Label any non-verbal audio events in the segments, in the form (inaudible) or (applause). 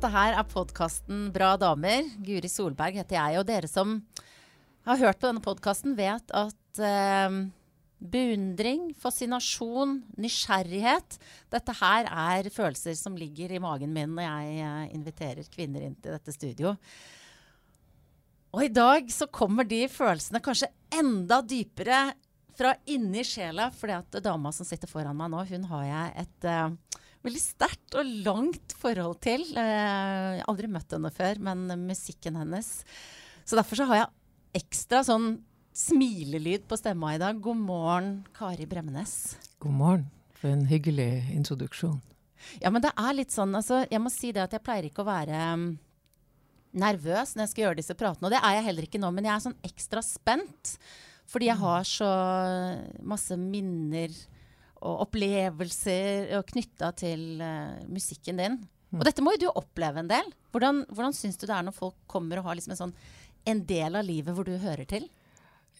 Dette her er podkasten Bra damer. Guri Solberg heter jeg. Og dere som har hørt på denne podkasten, vet at eh, beundring, fascinasjon, nysgjerrighet Dette her er følelser som ligger i magen min når jeg eh, inviterer kvinner inn til dette studio. Og i dag så kommer de følelsene kanskje enda dypere fra inni sjela, fordi at dama som sitter foran meg nå, hun har jeg et uh, veldig sterkt og langt forhold til. Jeg har aldri møtt henne før, men musikken hennes. Så derfor så har jeg ekstra sånn smilelyd på stemma i dag. God morgen, Kari Bremnes. God morgen. For en hyggelig introduksjon. Ja, men det er litt sånn, altså, Jeg må si det at jeg pleier ikke å være um, nervøs når jeg skal gjøre disse pratene. Og det er jeg heller ikke nå, men jeg er sånn ekstra spent. Fordi jeg har så masse minner og opplevelser knytta til uh, musikken din. Og dette må jo du oppleve en del. Hvordan, hvordan syns du det er når folk kommer og har liksom en, sånn, en del av livet hvor du hører til?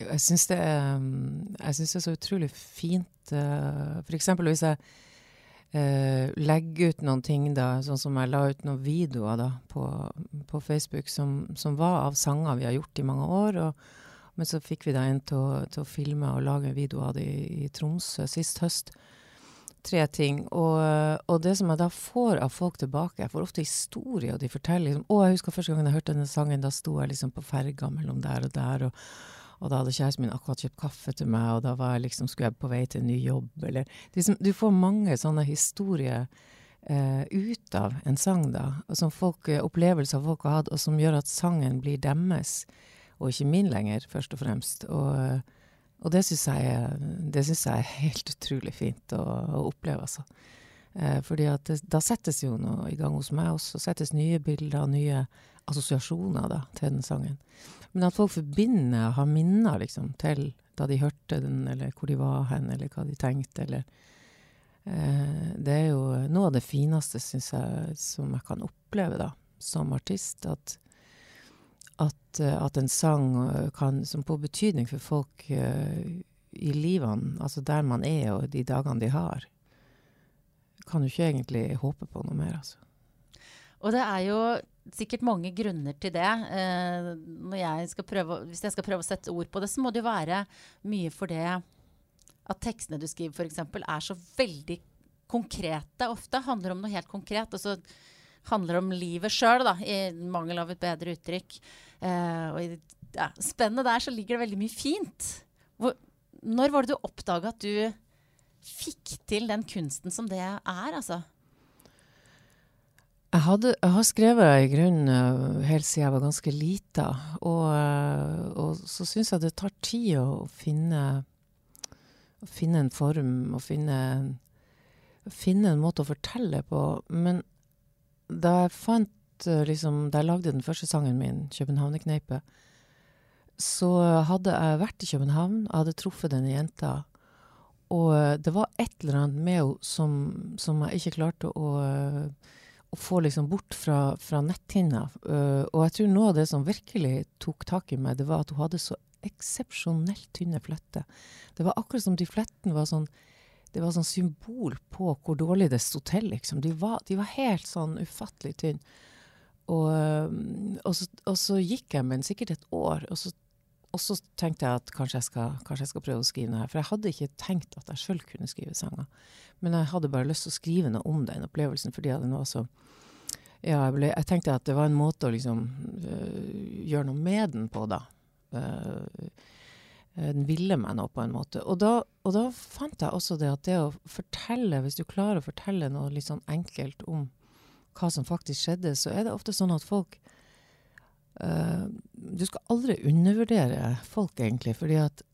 Jeg syns det, det, er så utrolig fint. Uh, F.eks. hvis jeg uh, legger ut noen ting, da, sånn som jeg la ut noen videoer da, på, på Facebook som, som, var av sanger vi har gjort i mange år. og men så fikk vi da en til, til å, filme og lage en video av det i, i Tromsø sist høst. Tre ting. Og, og, det som jeg da får av folk tilbake Jeg får ofte historier, og de forteller liksom Å, jeg husker første gangen jeg hørte denne sangen, da sto jeg liksom på ferga mellom der og der. og og da hadde kjæresten min akkurat kjøpt kaffe til meg, og da var jeg liksom, skulle jeg på vei til en ny jobb. Eller, liksom, du får mange sånne historier eh, ut av en sang, da. Som folk, opplevelser folk har hatt, og som gjør at sangen blir deres og ikke min lenger, først og fremst. Og, og det syns jeg, jeg, er helt utrolig fint å, å oppleve, altså. Eh, fordi at det, da settes jo noe i gang hos meg også. Settes nye bilder, nye assosiasjoner da, til den sangen. Men at folk forbinder, har minner liksom, til da de hørte den, eller hvor de var hen, eller hva de tenkte, eller eh, Det er jo noe av det fineste, syns jeg, som jeg kan oppleve da, som artist. At at, eh, at en sang eh, kan, som får betydning for folk uh, i livene, altså der man er og de dagene de har, kan du ikke egentlig håpe på noe mer, altså. Og det er jo sikkert mange grunner til det. Eh, jeg prøve, hvis jeg skal prøve å sette ord på det, så må det jo være mye for det at tekstene du skriver, f.eks., er så veldig konkrete ofte. Handler om noe helt konkret. Og så handler om livet sjøl, i mangel av et bedre uttrykk. Uh, og i ja, spennet der så ligger det veldig mye fint. Hvor, når var det du oppdaga at du fikk til den kunsten som det er, altså? Jeg, hadde, jeg har skrevet i grunnen uh, helt siden jeg var ganske lita. Og, uh, og så syns jeg det tar tid å finne, å finne en form, å finne, finne en måte å fortelle på. Men da jeg fant Eh, liksom, Da jeg lagde den første sangen min, 'Københavnerkneipet', så hadde jeg vært i København, jeg hadde truffet denne jenta. Og eh, det var et eller annet med henne som, som, jeg ikke klarte å, å få liksom bort fra, fra netthinna. Og jeg tror noe av det som virkelig tok tak i meg, det var at hun hadde så eksepsjonelt tynne fletter. Det var akkurat som de flettene var sånn det var sånn symbol på hvor dårlig det sto til, liksom. De var, de var helt sånn ufattelig tynne. Og, og, så, og, så, gikk jeg med sikkert et år, og så, og så tenkte jeg at kanskje jeg, skal, kanskje jeg, skal, prøve å skrive noe her. For jeg hadde ikke tenkt at jeg sjøl kunne skrive sanger. Men jeg hadde bare lyst til å skrive noe om den opplevelsen, fordi den var så ja, jeg, ble, jeg, tenkte at det var en måte å liksom øh, gjøre noe med den på, da. Uh, den ville meg nå, på en måte. Og da, og da, fant jeg også det at det å fortelle, hvis du klarer å fortelle noe litt sånn enkelt om hva som faktisk skjedde, så er det ofte sånn at folk uh, Du skal aldri undervurdere folk, egentlig. fordi at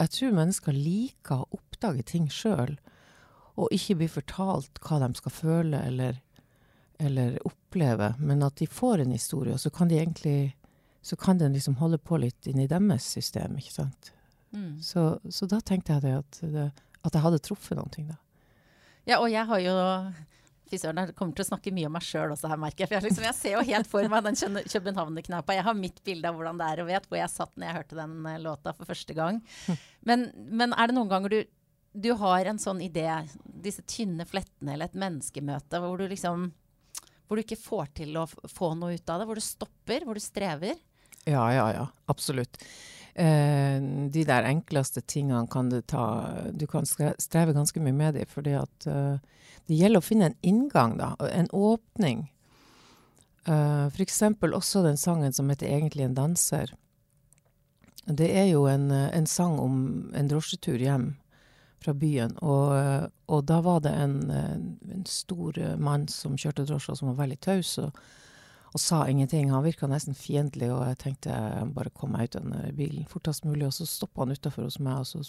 jeg tror mennesker liker å oppdage ting sjøl, og ikke bli fortalt hva de skal føle eller, eller, oppleve, men at de får en historie, og så kan de egentlig så kan den liksom holde på litt inni deres system, ikke sant. Mm. Så, så, da tenkte jeg det at, det at, jeg hadde truffet noe, da. Ja, og jeg har jo Fy søren, jeg kommer til å snakke mye om meg sjøl også her, merker jeg. For jeg, liksom, jeg, ser jo helt for meg den Københavner-knappa. Jeg har mitt bilde av hvordan det er, og vet hvor jeg satt når jeg hørte den uh, låta for første gang. Men, men, er det noen ganger du, du har en sånn idé, disse tynne flettene eller et menneskemøte, hvor du liksom hvor du ikke får til å få noe ut av det? Hvor du stopper? Hvor du strever? Ja, ja, ja. Absolutt. Eh, de der enkleste tingene kan du ta Du kan streve ganske mye med dem, fordi at eh, det gjelder å finne en inngang, da. En åpning. Uh, for eksempel også den sangen som heter 'Egentlig en danser'. Det er jo en, en sang om en drosjetur hjem fra byen. Og, og da var det en, en, stor mann som kjørte drosje, som var veldig taus. Og, og sa ingenting. Han virka nesten fiendtlig, og jeg tenkte bare kom meg ut av den bilen fortest mulig. Og så stoppa han utafor hos meg, og så,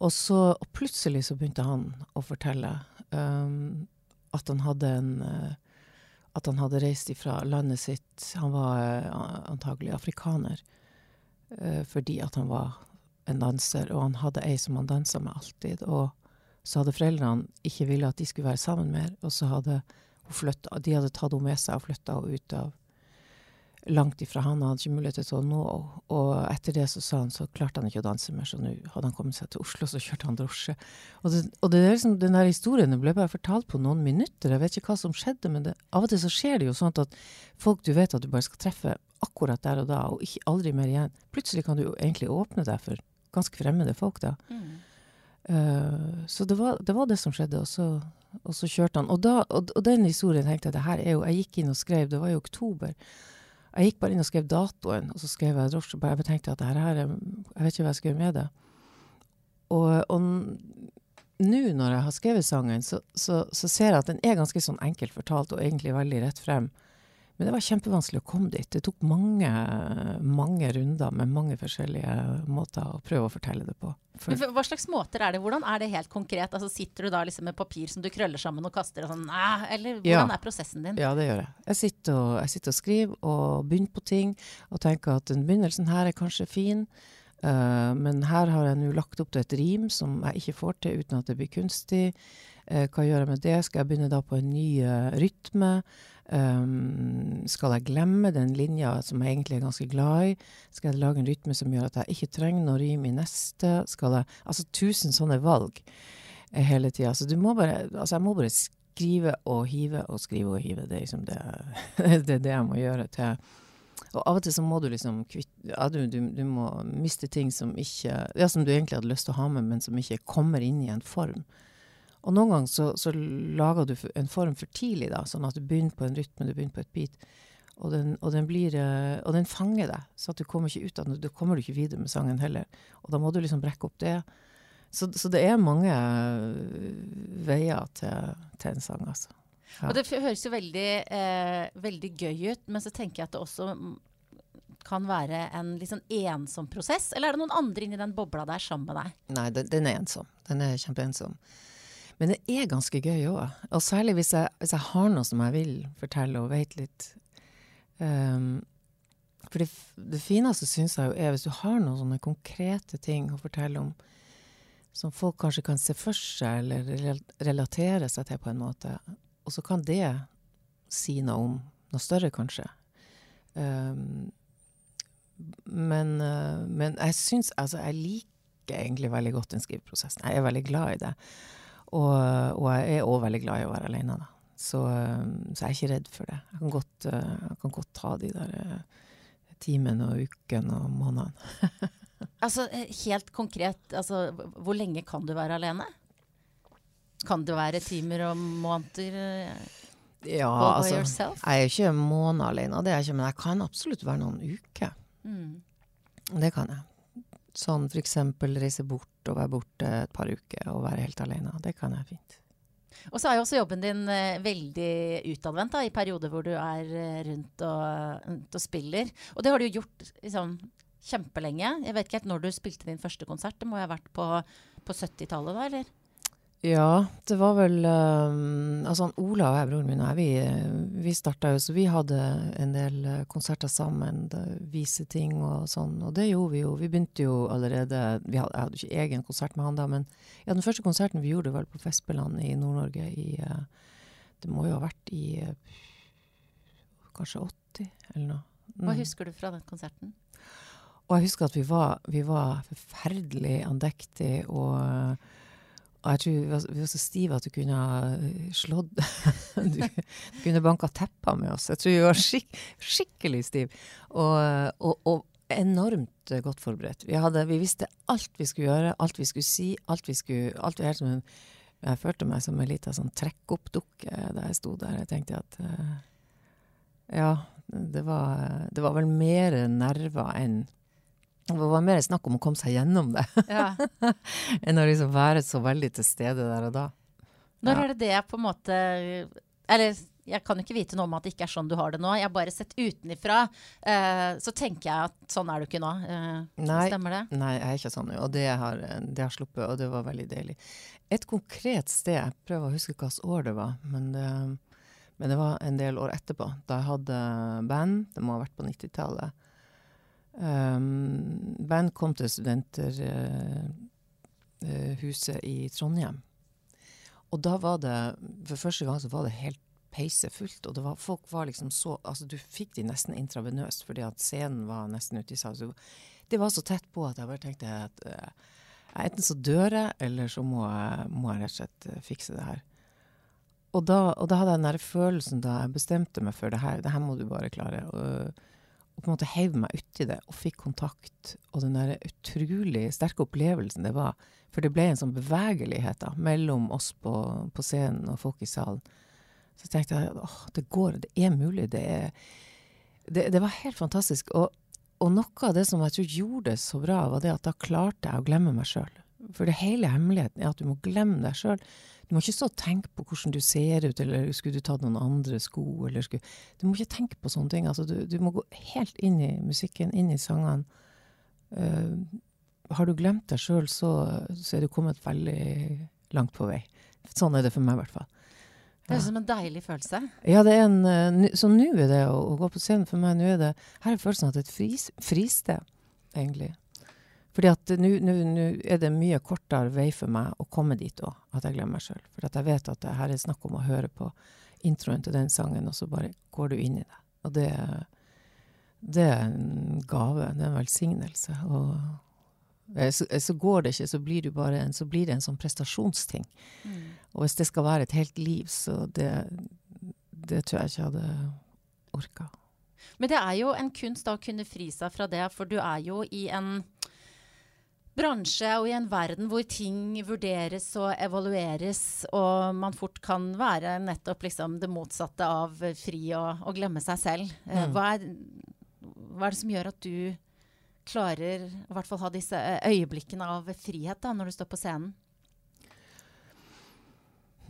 og så og plutselig så begynte han å fortelle um, at han hadde en uh, at han hadde reist ifra landet sitt Han var uh, antagelig afrikaner. Uh, fordi at han var en danser, og han hadde ei som han dansa med alltid. Og så hadde foreldrene ikke ville at de skulle være sammen mer, og så hadde flyttet, de hadde tatt henne med seg og flytta henne ut av langt ifra han. Han hadde ikke mulighet til å nå. Og etter det så sa han så klarte han ikke å danse mer, så nå hadde han kommet seg til Oslo, så kjørte han drosje. Og, det, og det liksom, den der historien ble bare fortalt på noen minutter. Jeg vet ikke hva som skjedde, men det, av og til så skjer det jo sånn at folk du vet at du bare skal treffe akkurat der og da, og ikke aldri mer igjen. Plutselig kan du jo egentlig åpne deg for ganske fremmede folk da. Mm. Uh, så det var, det var, det som skjedde. Og så og så kjørte han. Og, da, og, og, den historien tenkte jeg det her er jo Jeg gikk inn og skrev, det var i oktober. Jeg gikk bare inn og skrev datoen, og så skrev jeg drosje. Jeg tenkte at det her er Jeg vet ikke hva jeg skal gjøre med det. Og nå når jeg har skrevet sangen, så, så, så, ser jeg at den er ganske sånn enkelt fortalt og egentlig veldig rett frem. Men det var kjempevanskelig å komme dit. Det tok mange, mange runder med mange forskjellige måter å prøve å fortelle det på. For hva slags måter er det? Hvordan er det helt konkret? Altså, sitter du da liksom med papir som du krøller sammen og kaster og sånn? Eller hvordan ja. er prosessen din? Ja, det gjør jeg. Jeg sitter, og, jeg sitter og skriver og begynner på ting og tenker at den begynnelsen her er kanskje fin. Uh, men her har jeg nå lagt opp til et rim som jeg ikke får til uten at det blir kunstig. Uh, hva gjør jeg med det? Skal jeg begynne da på en ny uh, rytme? Um, skal jeg glemme den linja som jeg egentlig er ganske glad i? Skal jeg lage en rytme som gjør at jeg ikke trenger noe rim i neste? Skal jeg Altså tusen sånne valg hele tida. Så du må bare Altså, jeg må bare skrive og hive og skrive og hive. Det er liksom det, (laughs) det, er det jeg må gjøre til og av og til så må du liksom kvitte ja, du, du, du, må miste ting som ikke Ja, som du egentlig hadde lyst til å ha med, men som ikke kommer inn i en form. Og noen ganger så, så, lager du en form for tidlig, da, sånn at du begynner på en rytme, du begynner på et beat. Og den, og den, blir, eh, og den fanger deg, så du kommer ikke ut av den. Du kommer ikke videre med sangen heller. Og da må du liksom brekke opp det. Så, så det er mange eh, veier til, til en sang, altså. Ja. Og det høres jo veldig, eh, veldig gøy ut, men så tenker jeg at det også kan være en litt sånn ensom prosess? Eller er det noen andre inni den bobla der sammen med deg? Nei, den, den er ensom. Den er kjempeensom. Men det er ganske gøy òg. Og særlig hvis jeg, hvis jeg, har noe som jeg vil fortelle og vet litt. Um, for det, det fineste syns jeg jo er hvis du har noen sånne konkrete ting å fortelle om som folk kanskje kan se for seg eller relatere seg til på en måte. Og så kan det si noe om noe større, kanskje. Um, men, uh, men, jeg syns Altså, jeg liker egentlig veldig godt den skriveprosessen. Jeg er veldig glad i det. Og, og jeg er òg veldig glad i å være alene, da. Så, eh, så, jeg er ikke redd for det. Jeg kan godt, eh, jeg kan godt ta de der eh, timene og ukene og månedene. (laughs) altså helt konkret, altså, hvor lenge kan du være alene? Kan det være timer og måneder? Ja, altså, yourself? jeg er ikke en måned alene, det er ikke, men jeg kan absolutt være noen uker. Mm. Det kan jeg. Sånn f.eks. reise bort og være borte et par uker og være helt alene. Det kan jeg fint. Og så er jo også jobben din eh, veldig utadvendt i perioder hvor du er eh, rundt og, rundt og, spiller. Og det har du jo gjort liksom, kjempelenge. Jeg vet ikke helt når du spilte din første konsert. Det må jo ha vært på, på 70-tallet da, eller? Ja, det var vel um, Altså Ola og jeg, broren min og jeg, vi, vi starta jo Så vi hadde en del eh, konserter sammen, vise ting og sånn. Og det gjorde vi jo. Vi begynte jo allerede vi hadde, Jeg hadde ikke egen konsert med han da, men ja, den første konserten vi gjorde, var på Festspillene i Nord-Norge i Det må jo ha vært i kanskje 80, eller noe. Mm. Hva husker du fra den konserten? Og jeg husker at vi var, vi var forferdelig andektige og Og jeg tror vi var, så stive at du kunne ha eh, slått (laughs) Du kunne banka teppa med oss. Jeg tror vi var skik skikkelig stive. Og, og, og, enormt godt forberedt. Vi, hadde, vi, visste alt vi skulle gjøre, alt vi skulle si. alt vi skulle, alt vi helt som en, Jeg følte meg som en liten sånn trekk-opp-dukke da jeg sto der. Jeg tenkte at uh, Ja, det var, det var vel mer nerver enn det var mer snakk om å komme seg gjennom det, ja. (laughs) enn å liksom være så veldig til stede der og da. Når ja. er det det på en måte Eller jeg kan jo ikke vite noe om at det ikke er sånn du har det nå. Jeg har bare sett utenifra, Eh, så tenker jeg at sånn er du ikke nå. Eh, nei, stemmer det? Nei, jeg er ikke sånn. Og det har, det har sluppet, og det var veldig deilig. Et konkret sted, jeg prøver å huske hvilket år det var, men det, men det var en del år etterpå, da jeg hadde band. Det må ha vært på 90-tallet. Um, band kom til studenterhuset uh, uh, i Trondheim. Og da var det For første gang så var det helt peisefullt. Og var, folk var liksom så Altså, du fikk de nesten intravenøst fordi at scenen var nesten ute i salen. Det var så tett på at jeg bare tenkte at uh, enten så dør jeg, eller så må jeg, må jeg rett og slett fikse det her. Og da, og da, hadde jeg den der følelsen da jeg bestemte meg for det her. Det her må du bare klare. Og, og på en måte heiv meg uti det og fikk kontakt. Og den der utrolig sterke opplevelsen det var. For det ble en sånn bevegelighet da, mellom oss på, på scenen og folk i salen. Så tenkte jeg åh, det går, det er mulig. Det, er, det, det var helt fantastisk. Og, og, noe av det som jeg tror gjorde det så bra, var det at da klarte jeg å glemme meg sjøl. For det hele hemmeligheten er at du må glemme deg sjøl. Du må ikke stå og tenke på hvordan du ser ut, eller skulle du tatt noen andre sko, eller skulle Du må ikke tenke på sånne ting. Altså, du, du, må gå helt inn i musikken, inn i sangene. Uh, har du glemt deg sjøl, så, så, er du kommet veldig langt på vei. Sånn er det for meg, i hvert fall. Det er som en deilig følelse. Ja, det er en, uh, så nå er det å, å, gå på scenen for meg, nå er det Her er følelsen av et fris, fristed, egentlig. Fordi at nå er det mye kortere vei for meg å komme dit òg, at jeg glemmer meg sjøl. For at jeg vet at det her er snakk om å høre på introen til den sangen, og så bare går du inn i det. Og det, det er en gave. Det er en velsignelse. Og så, så, går det ikke, så blir, en, så blir, det en sånn prestasjonsting. Mm. Og hvis det skal være et helt liv, så det, det tror jeg ikke jeg hadde orka. Men det er jo en kunst da å kunne fri seg fra det, for du er jo i en bransje og i en verden hvor ting vurderes og evalueres, og man fort kan være nettopp liksom det motsatte av fri og, og glemme seg selv. Eh, mm. Hva, er, hva, er, det som gjør at du klarer å hvert fall ha disse eh, øyeblikkene av frihet da, når du står på scenen?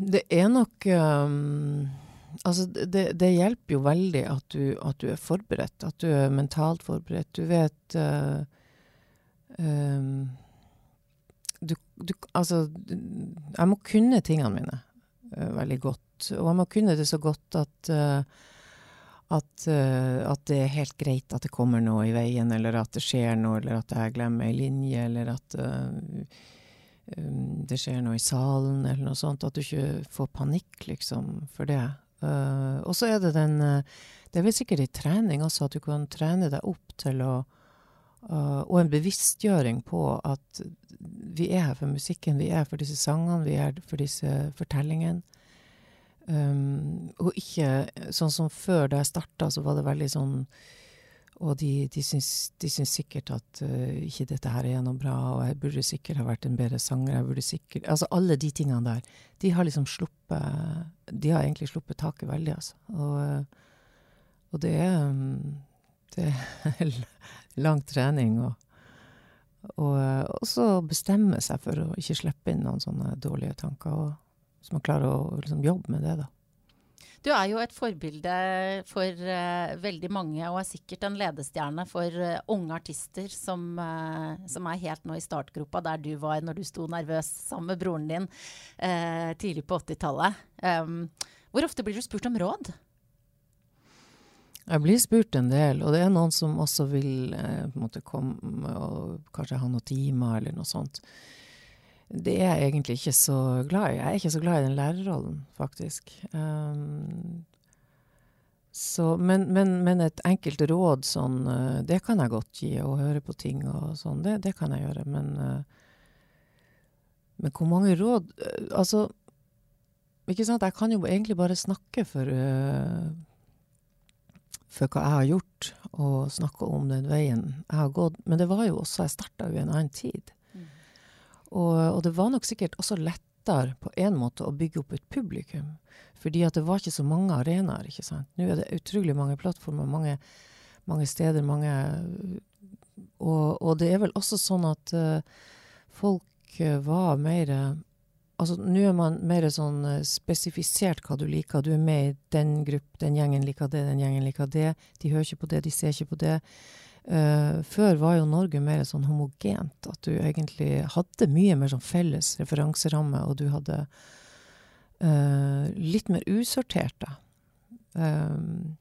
Det er nok um, Altså, det, det, hjelper jo veldig at du, at du, er forberedt. At du er mentalt forberedt. Du vet uh, um, du, du, Altså, jeg må kunne tingene mine uh, veldig godt. Og jeg må kunne det så godt at, uh, at, uh, at, det er helt greit at det kommer noe i veien, eller at det skjer noe, eller at jeg glemmer ei linje, eller at um, det skjer noe i salen, eller noe sånt. At du ikke får panikk, liksom, for det. og så er det den Det er vel sikkert i trening også, at du kan trene deg opp til å Uh, og en bevisstgjøring på at vi er her for musikken, vi er for disse sangene, vi er for disse fortellingene. Um, og ikke sånn som før, da jeg starta, så var det veldig sånn Og de, de, syns, de syns, sikkert at uh, ikke dette her er noe bra, og jeg burde sikkert ha vært en bedre sanger. jeg burde sikkert, Altså alle de tingene der. De har liksom sluppet De har egentlig sluppet taket veldig, altså. Og, og det er um, det er (laughs) lang trening. Og, og, og, så bestemme seg for å ikke slippe inn noen sånne dårlige tanker. Og, så man klarer å liksom, jobbe med det, da. Du er jo et forbilde for uh, veldig mange, og er sikkert en ledestjerne for uh, unge artister som, uh, som, er helt nå i startgropa, der du var når du sto nervøs sammen med broren din tidlig på 80-tallet. Um, hvor ofte blir du spurt om råd? Jeg blir spurt en del, og det er noen som også vil eh, på komme og kanskje ha noen timer eller noe sånt. Det er jeg egentlig ikke så glad i. Jeg er ikke så glad i den lærerrollen, faktisk. Um, så, men, men, men, et enkelt råd sånn, uh, det kan jeg godt gi. og høre på ting og sånn, det, det, kan jeg gjøre. Men, uh, Men hvor mange råd øh, Altså, ikke sant, jeg kan jo egentlig bare snakke for øh, for hva jeg har gjort, og snakke om den veien jeg har gått. Men det var jo også Jeg starta jo i en annen tid. Mm. Og, og, det var nok sikkert også lettere på en måte å bygge opp et publikum. Fordi at det var ikke så mange arenaer. ikke sant? Nå er det utrolig mange plattformer, mange, mange steder, mange og, og, det er vel også sånn at uh, folk uh, var mer Altså, nå er man mer sånn uh, spesifisert hva du liker. Du er med i den gruppen, den gjengen liker det, den gjengen liker det. De hører ikke på det, de ser ikke på det. før var jo Norge mer sånn homogent. At du egentlig hadde mye mer sånn felles referanseramme, og du hadde litt mer usortert, da. Um,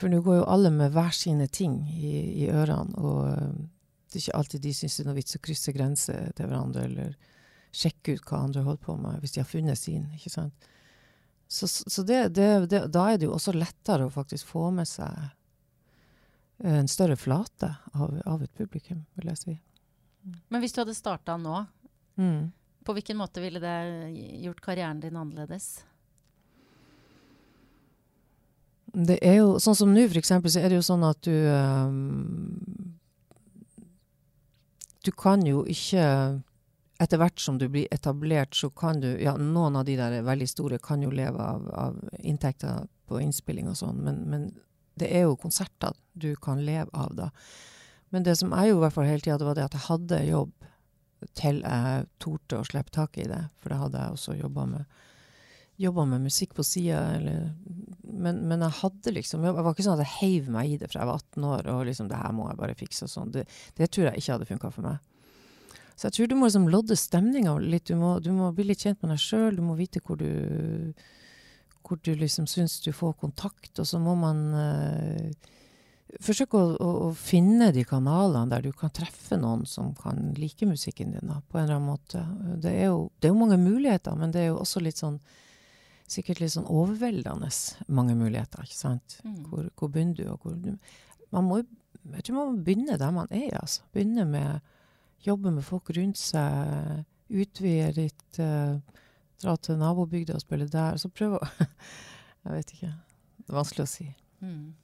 for nå går jo alle med hver sine ting i, i ørene, og uh, det er ikke alltid de syns det er noe vits å krysse grenser til hverandre, eller sjekke ut hva andre holder på med, hvis de har funnet sin. ikke sant? Så, så det, det, det, da er det jo også lettere å faktisk få med seg en større flate av, av et publikum, vil jeg si. Men hvis du hadde starta nå, mm. på hvilken måte ville det gjort karrieren din annerledes? Det er jo sånn som nå, for eksempel, så er det jo sånn at du um, Du kan jo ikke Etter hvert som du blir etablert, så kan du Ja, noen av de der veldig store kan jo leve av, av inntekter på innspilling og sånn, men, men, det er jo konserter du kan leve av da. Men det som jeg jo i hvert fall hele tida, det var det at jeg hadde jobb til jeg torde å slippe tak i det. For det hadde jeg også jobba med jobba med musikk på sida, men, men, jeg hadde liksom Det var ikke sånn at jeg heiv meg i det fra jeg var 18 år og liksom det her må jeg bare fikse og sånn. Det, det, tror jeg ikke hadde funka for meg. Så jeg tror du må liksom lodde stemninga litt. Du må, du må, bli litt kjent med deg sjøl. Du må vite hvor du hvor du liksom syns du får kontakt, og så må man uh, forsøke å, å, å, finne de kanalene der du kan treffe noen som kan like musikken din, da, på en eller annen måte. Det er, jo, det er jo mange muligheter, men det er jo også litt sånn sikkert litt sånn overveldende mange muligheter. ikke sant? Mm. Hvor, hvor, begynner du? og hvor Man må jeg tror man må begynne der man er. altså. Begynne med jobbe med folk rundt seg. Utvide litt. Uh, dra til nabobygda og spille der. Så prøve å (laughs) Jeg vet ikke. Det er vanskelig å si. Mm.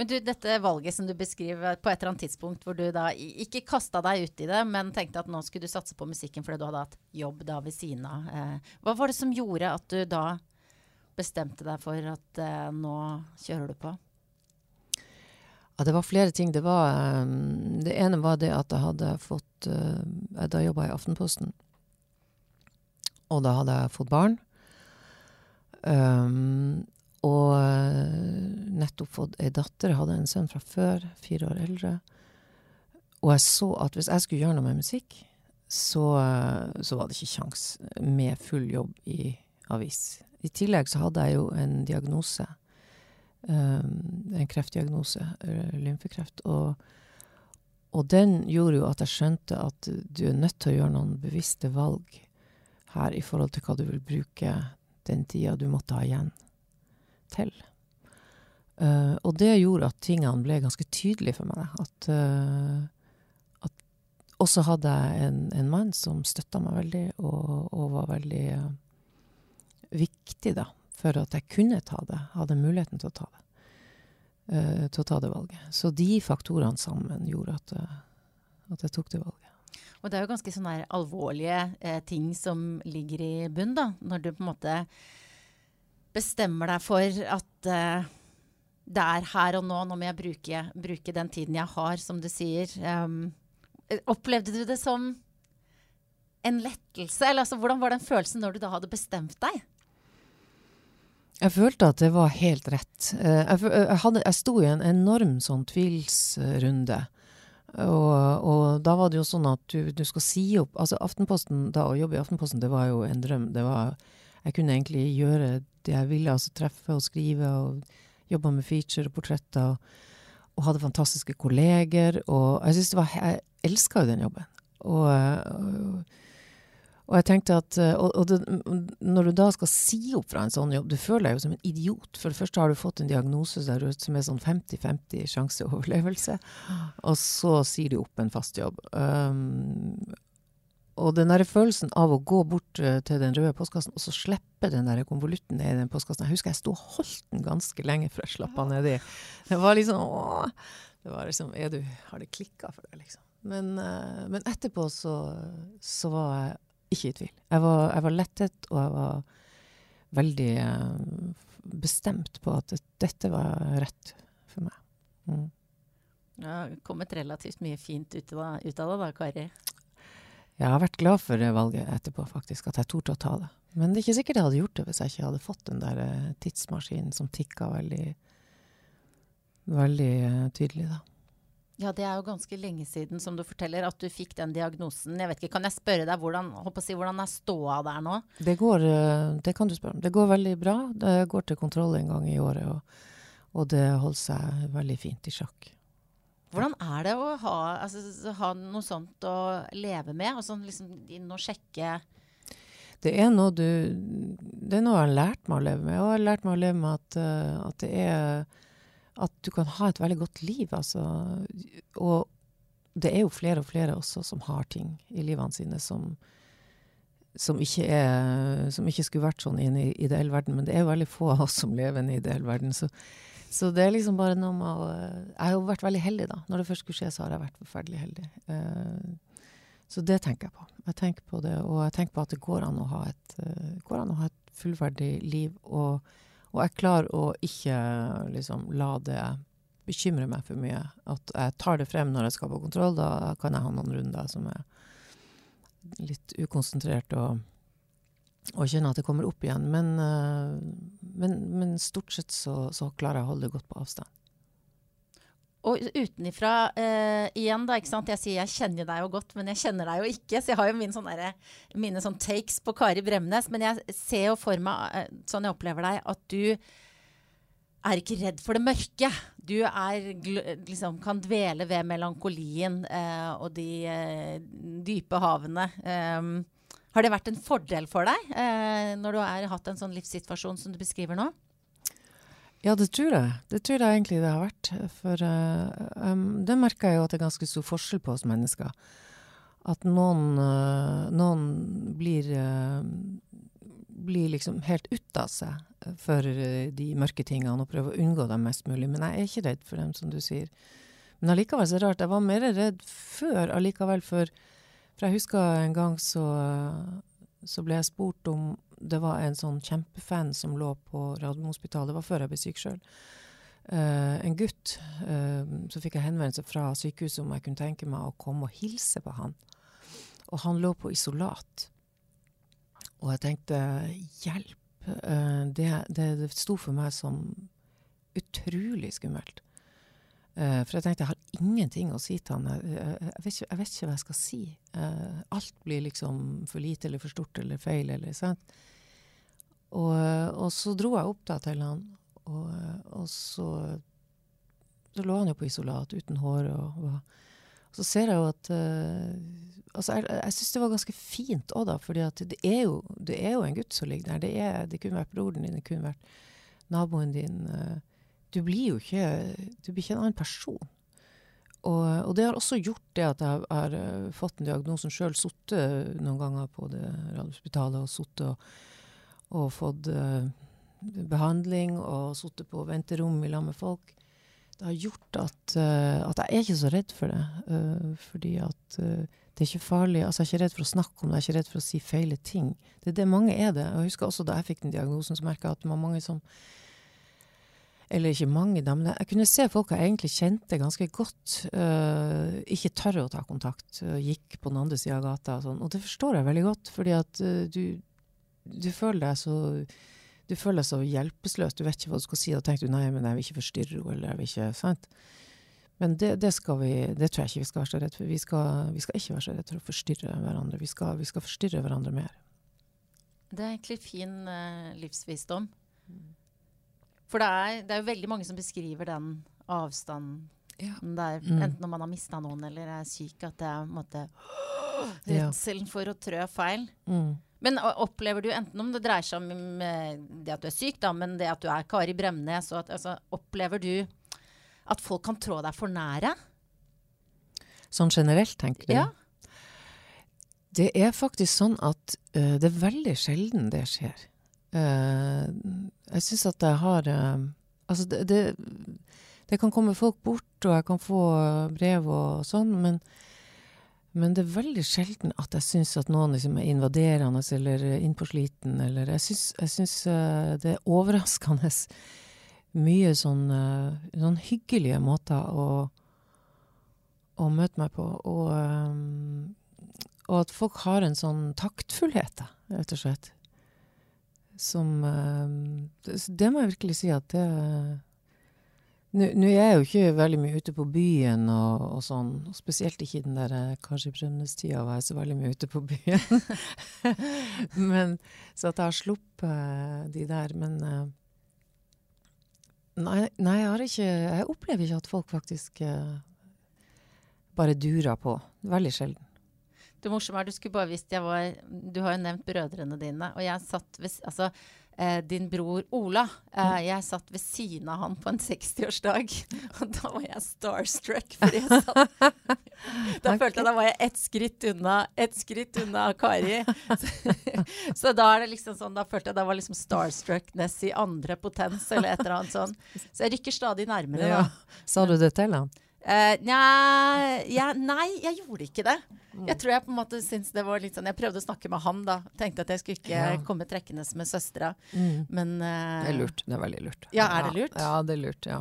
Men du, dette valget som du beskriver på et eller annet tidspunkt hvor du da ikke kasta deg ut i det, men tenkte at nå skulle du satse på musikken fordi du hadde hatt jobb da ved siden av. Eh, hva var det som gjorde at du da bestemte deg for at eh, nå kjører du på? Ja, det var flere ting. Det, var, um, det ene var det at jeg hadde fått uh, Da jobba jeg i Aftenposten. Og da hadde jeg fått barn. Um, og eh, nettopp fått ei datter. Jeg hadde en sønn fra før, fire år eldre. Og jeg så at hvis jeg skulle gjøre noe med musikk, så, eh, så var det ikke kjangs med full jobb i avis. I tillegg så hadde jeg jo en diagnose. Um, en kreftdiagnose, lymfekreft. Og, og den gjorde jo at jeg skjønte at du er nødt til å gjøre noen bevisste valg her i forhold til hva du vil bruke den tida du måtte ha igjen til. Uh, og det gjorde at tingene ble ganske tydelige for meg. At, uh, at også hadde jeg en, en, mann som støtta meg veldig, og, og var veldig uh, viktig da, for at jeg kunne ta det. Hadde muligheten til å ta det. til å ta det valget. Så de faktorene sammen gjorde at, at jeg tok det valget. Og det er jo ganske sånne alvorlige eh, ting som ligger i bunn, da. Når du på en måte bestemmer deg for at uh, det er her og nå, nå må jeg bruke, bruke, den tiden jeg har, som du sier. Um, opplevde du det som en lettelse? Eller altså, hvordan var den følelsen når du da hadde bestemt deg? Jeg følte at det var helt rett. Uh, jeg, jeg, hadde, jeg, sto i en enorm sånn tvilsrunde. Og, og, da var det jo sånn at du, du skal si opp Altså Aftenposten, da å jobbe i Aftenposten, det var jo en drøm. Det var jeg kunne egentlig gjøre det jeg ville, altså treffe og skrive og jobbe med feature og portretter. Og, og hadde fantastiske kolleger. Og jeg var, jeg elska jo den jobben. Og, og, og jeg tenkte at Og, det, når du da skal si opp fra en sånn jobb, du føler deg jo som en idiot. For det første har du fått en diagnose der, som er sånn 50-50 sjanseoverlevelse. Og så sier du opp en fast jobb. Um, og den der følelsen av å gå bort uh, til den røde postkassen og så slippe den der konvolutten ned i den postkassen Jeg husker jeg sto og holdt den ganske lenge før jeg slapp den nedi. Det var liksom åh, Det var liksom Er du Har det klikka for deg, liksom? Men, uh, men etterpå så, så, var jeg ikke i tvil. Jeg var, jeg var lettet, og jeg var veldig uh, bestemt på at dette var rett for meg. Mm. Det har kommet relativt mye fint ut av, det da, Kari? Jeg har vært glad for valget etterpå, faktisk, at jeg torde å ta det. Men det er ikke sikkert jeg hadde gjort det hvis jeg ikke hadde fått den der eh, tidsmaskinen som tikka veldig, veldig uh, tydelig, da. Ja, det er jo ganske lenge siden, som du forteller, at du fikk den diagnosen. Jeg vet ikke, Kan jeg spørre deg hvordan, si, hvordan er ståa der nå? Det går, eh, det kan du spørre om. Det går veldig bra. Det går til kontroll en gang i året, og, og det holder seg veldig fint i sjakk. Hvordan er det å ha, altså, ha noe sånt å leve med? Og sånn liksom inn og sjekke Det er noe du Det er noe jeg har lært meg å leve med. Og jeg har lært meg å leve med at, uh, at det er At du kan ha et veldig godt liv, altså. Og det er jo flere og flere også som har ting i livene sine som som ikke, er, som ikke skulle vært sånn i en ideell verden. Men det er jo veldig få av oss som lever i en ideell verden. Så så det er liksom bare noe med å Jeg har jo vært veldig heldig, da. Når det først skulle skje, så har jeg vært forferdelig heldig. Uh, så det tenker jeg på. Jeg tenker på det, og jeg tenker på at det går an å ha et, går an å ha et fullverdig liv. Og, og jeg klarer å ikke liksom la det bekymre meg for mye. At jeg tar det frem når jeg skal på kontroll. Da kan jeg ha noen runder som er litt ukonsentrert og og kjenne at det kommer opp igjen. Men, uh, men, men stort sett så, så, klarer jeg å holde det godt på avstand. Og utenifra uh, igjen, da. ikke sant? Jeg sier jeg kjenner deg jo godt, men jeg kjenner deg jo ikke. Så jeg har jo mine sånne, mine sånne takes på Kari Bremnes. Men jeg ser jo for meg, uh, sånn jeg opplever deg, at du er ikke redd for det mørke. Du er, liksom, kan dvele ved melankolien og de dype havene. Um, har det vært en fordel for deg eh, når du har hatt en sånn livssituasjon som du beskriver nå? Ja, det tror jeg. Det tror jeg egentlig det har vært. For uh, um, det merker jeg jo at det er ganske stor forskjell på oss mennesker. At noen, uh, noen blir, uh, blir liksom helt ut av seg for de mørke tingene og prøver å unngå dem mest mulig. Men jeg er ikke redd for dem, som du sier. Men allikevel så er det rart. Jeg var mer redd før allikevel for for jeg husker en gang så, så ble jeg spurt om det var en sånn kjempefan som lå på Radiumhospitalet. Det var før jeg ble syk sjøl. Uh, eh, en gutt. Uh, så fikk jeg henvendelse fra sykehuset om jeg kunne tenke meg å komme og hilse på han. Og han lå på isolat. Og jeg tenkte hjelp. Uh, det, det, det sto for meg som utrolig skummelt. Uh, for jeg tenkte jeg har ingenting å si til han. Jeg, vet, ikke, jeg vet, ikke, hva jeg skal si. Uh, alt blir liksom for lite eller for stort eller feil. Eller, sant? Og, og, så dro jeg opp da til han, og, og så, så lå han jo på isolat uten hår. Og, og så ser jeg jo at uh, altså Jeg, jeg syns det var ganske fint òg, da. For det, det, er jo en gutt som ligger der. Det, er, det kunne vært broren din, det kunne vært naboen din. Uh, du blir jo ikke, du blir ikke en annen person. Og, og, det har også gjort det at jeg har uh, fått en diagnosen sjøl, sittet noen ganger på det radiospitalet og sittet og, og, fått uh, behandling og sittet på venterom i lag med folk. Det har gjort at, uh, at, jeg er ikke så redd for det. fordi at det er ikke farlig. Altså, jeg er ikke redd for å snakke om det, jeg er ikke redd for å si feile ting. Det er det mange er det. Og jeg husker også da jeg fikk den diagnosen, så merka jeg at det var mange som eller ikke mange, da, men jeg kunne se folk jeg egentlig kjente ganske godt, uh, ikke tørre å ta kontakt. Uh, gikk på den andre sida av gata og sånn. Og det forstår jeg veldig godt, fordi at uh, du, du, føler deg så du føler deg så hjelpeløs. Du vet ikke hva du skal si. Da tenker du nei, men jeg vil ikke forstyrre henne, eller jeg vil ikke sant? Men det, det, skal vi, det tror jeg ikke vi skal være så redd for. Vi skal, vi skal ikke være så redd for å forstyrre hverandre. Vi skal, vi skal forstyrre hverandre mer. Det er egentlig fin livsvisdom. Mm. For det er, det er, jo veldig mange som beskriver den avstanden ja. der, mm. enten når man har mista noen eller er syk, at det er en måte redselen for å trø feil. Mm. Men opplever du, enten om det dreier seg om det at du er syk, da, men det at du er Kari Bremnes, at, altså, opplever du at folk kan trå deg for nære? Sånn generelt, tenker du? Ja. Det er faktisk sånn at uh, det er veldig sjelden det skjer. Uh, jeg syns at jeg har uh, Altså, det, det, det, kan komme folk bort, og jeg kan få brev og sånn, men, men det er veldig sjelden at jeg syns at noen liksom er invaderende eller innpåsliten, eller Jeg syns det er overraskende mye sånn, sånn hyggelige måter å, å møte meg på. Og og at folk har en sånn taktfullhet, rett og slett. Som eh, det, må jeg virkelig si at det Nå er jeg jo ikke veldig mye ute på byen og, og sånn, og spesielt ikke i den der eh, kanskje brønnestida var jeg så veldig mye ute på byen. (laughs) men, så at jeg har sluppet de der. Men eh, nei, nei, jeg har ikke Jeg opplever ikke at folk faktisk bare durer på. Veldig sjelden. Det morsomme er, du skulle bare visst jeg var Du har jo nevnt brødrene dine. Og jeg satt ved Altså, eh, din bror Ola. Eh, mm. jeg satt ved siden av han på en 60-årsdag. (laughs) Og da var jeg starstruck. Fordi jeg satt (laughs) Da følte jeg da var jeg ett skritt unna ett skritt unna Kari. Så, (laughs) så, da er det liksom sånn Da følte jeg da var liksom starstruckness i andre potens, eller et eller annet sånn. Så jeg rykker stadig nærmere, da. Ja. Sa du det til han? Uh, nja, ja, nei, jeg gjorde ikke det. Jeg tror jeg på en måte syns det var litt sånn Jeg prøvde å snakke med han, da. Tenkte at jeg skulle ikke ja. komme trekkende med søstera. Mm. Men uh, Det er lurt. Det er veldig lurt. Ja, er det lurt? Ja, det er lurt, ja.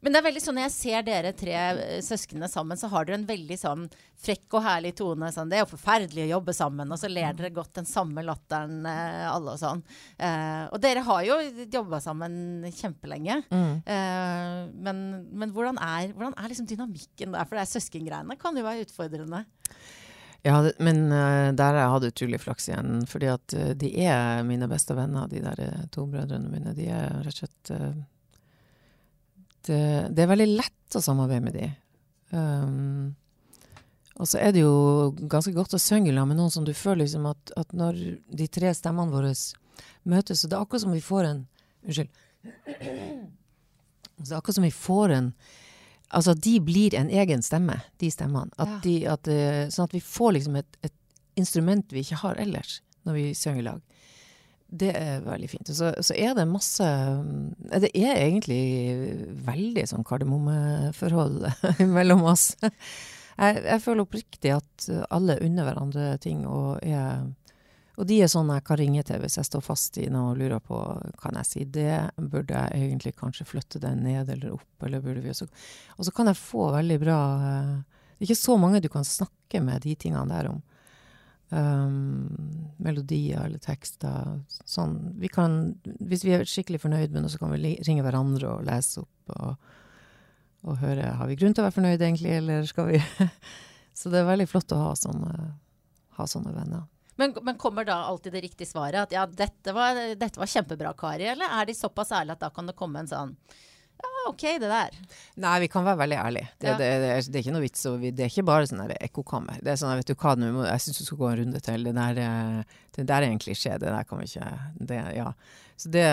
Men det er veldig sånn når jeg ser dere tre eh, søsknene sammen, så har dere en veldig sånn frekk og herlig tone. Sånn, det er jo forferdelig å jobbe sammen, og så ler dere godt den samme latteren eh, alle og sånn. Eh, og dere har jo jobba sammen kjempelenge. Mm. Eh, men, men, hvordan er, hvordan er liksom dynamikken der? For det er søskengreiene kan jo være utfordrende. Ja, men uh, der har jeg hatt utrolig flaks igjen. Fordi at uh, de er mine beste venner, de der uh, to brødrene mine. De er rett og slett det, det, er veldig lett å samarbeide med de. Um, og så er det jo ganske godt å synge med noen som du føler liksom at, at, når de tre stemmene våre møtes, så det er akkurat som vi får en Unnskyld. Så det er akkurat som vi får en Altså at de blir en egen stemme, de stemmene. At de, at, uh, sånn at vi får liksom et, et, instrument vi ikke har ellers, når vi synger i lag. Det er veldig fint. Og så, så, er det masse Det er egentlig veldig sånn kardemommeforhold (laughs) mellom oss. Jeg, jeg føler oppriktig at alle unner hverandre ting, og, er, og de er sånn jeg kan ringe til hvis jeg står fast i noe og lurer på kan jeg si det, burde jeg egentlig kanskje flytte den ned eller opp, eller burde vi også Og så kan jeg få veldig bra Det er ikke så mange du kan snakke med de tingene der om um, melodier eller tekster. Sånn. Vi kan, hvis vi er skikkelig fornøyd med noe, så kan vi ringe hverandre og lese opp og, og høre har vi grunn til å være fornøyd egentlig, eller skal vi (laughs) Så det er veldig flott å ha sånne, ha sånne venner. Men, men, kommer da alltid det riktige svaret? At ja, dette var, dette var kjempebra, Kari. Eller er de såpass ærlige at da kan det komme en sånn OK, det der. Nei, vi kan være veldig ærlige. Det, ja. det, det, er, det er, ikke noe vits. Det er ikke bare sånn ekkokammer. Det er sånn, vet du hva, jeg syns du skal gå en runde til. Det der, eh, det der er en klisjé. Det der kan vi ikke det, Ja. Så det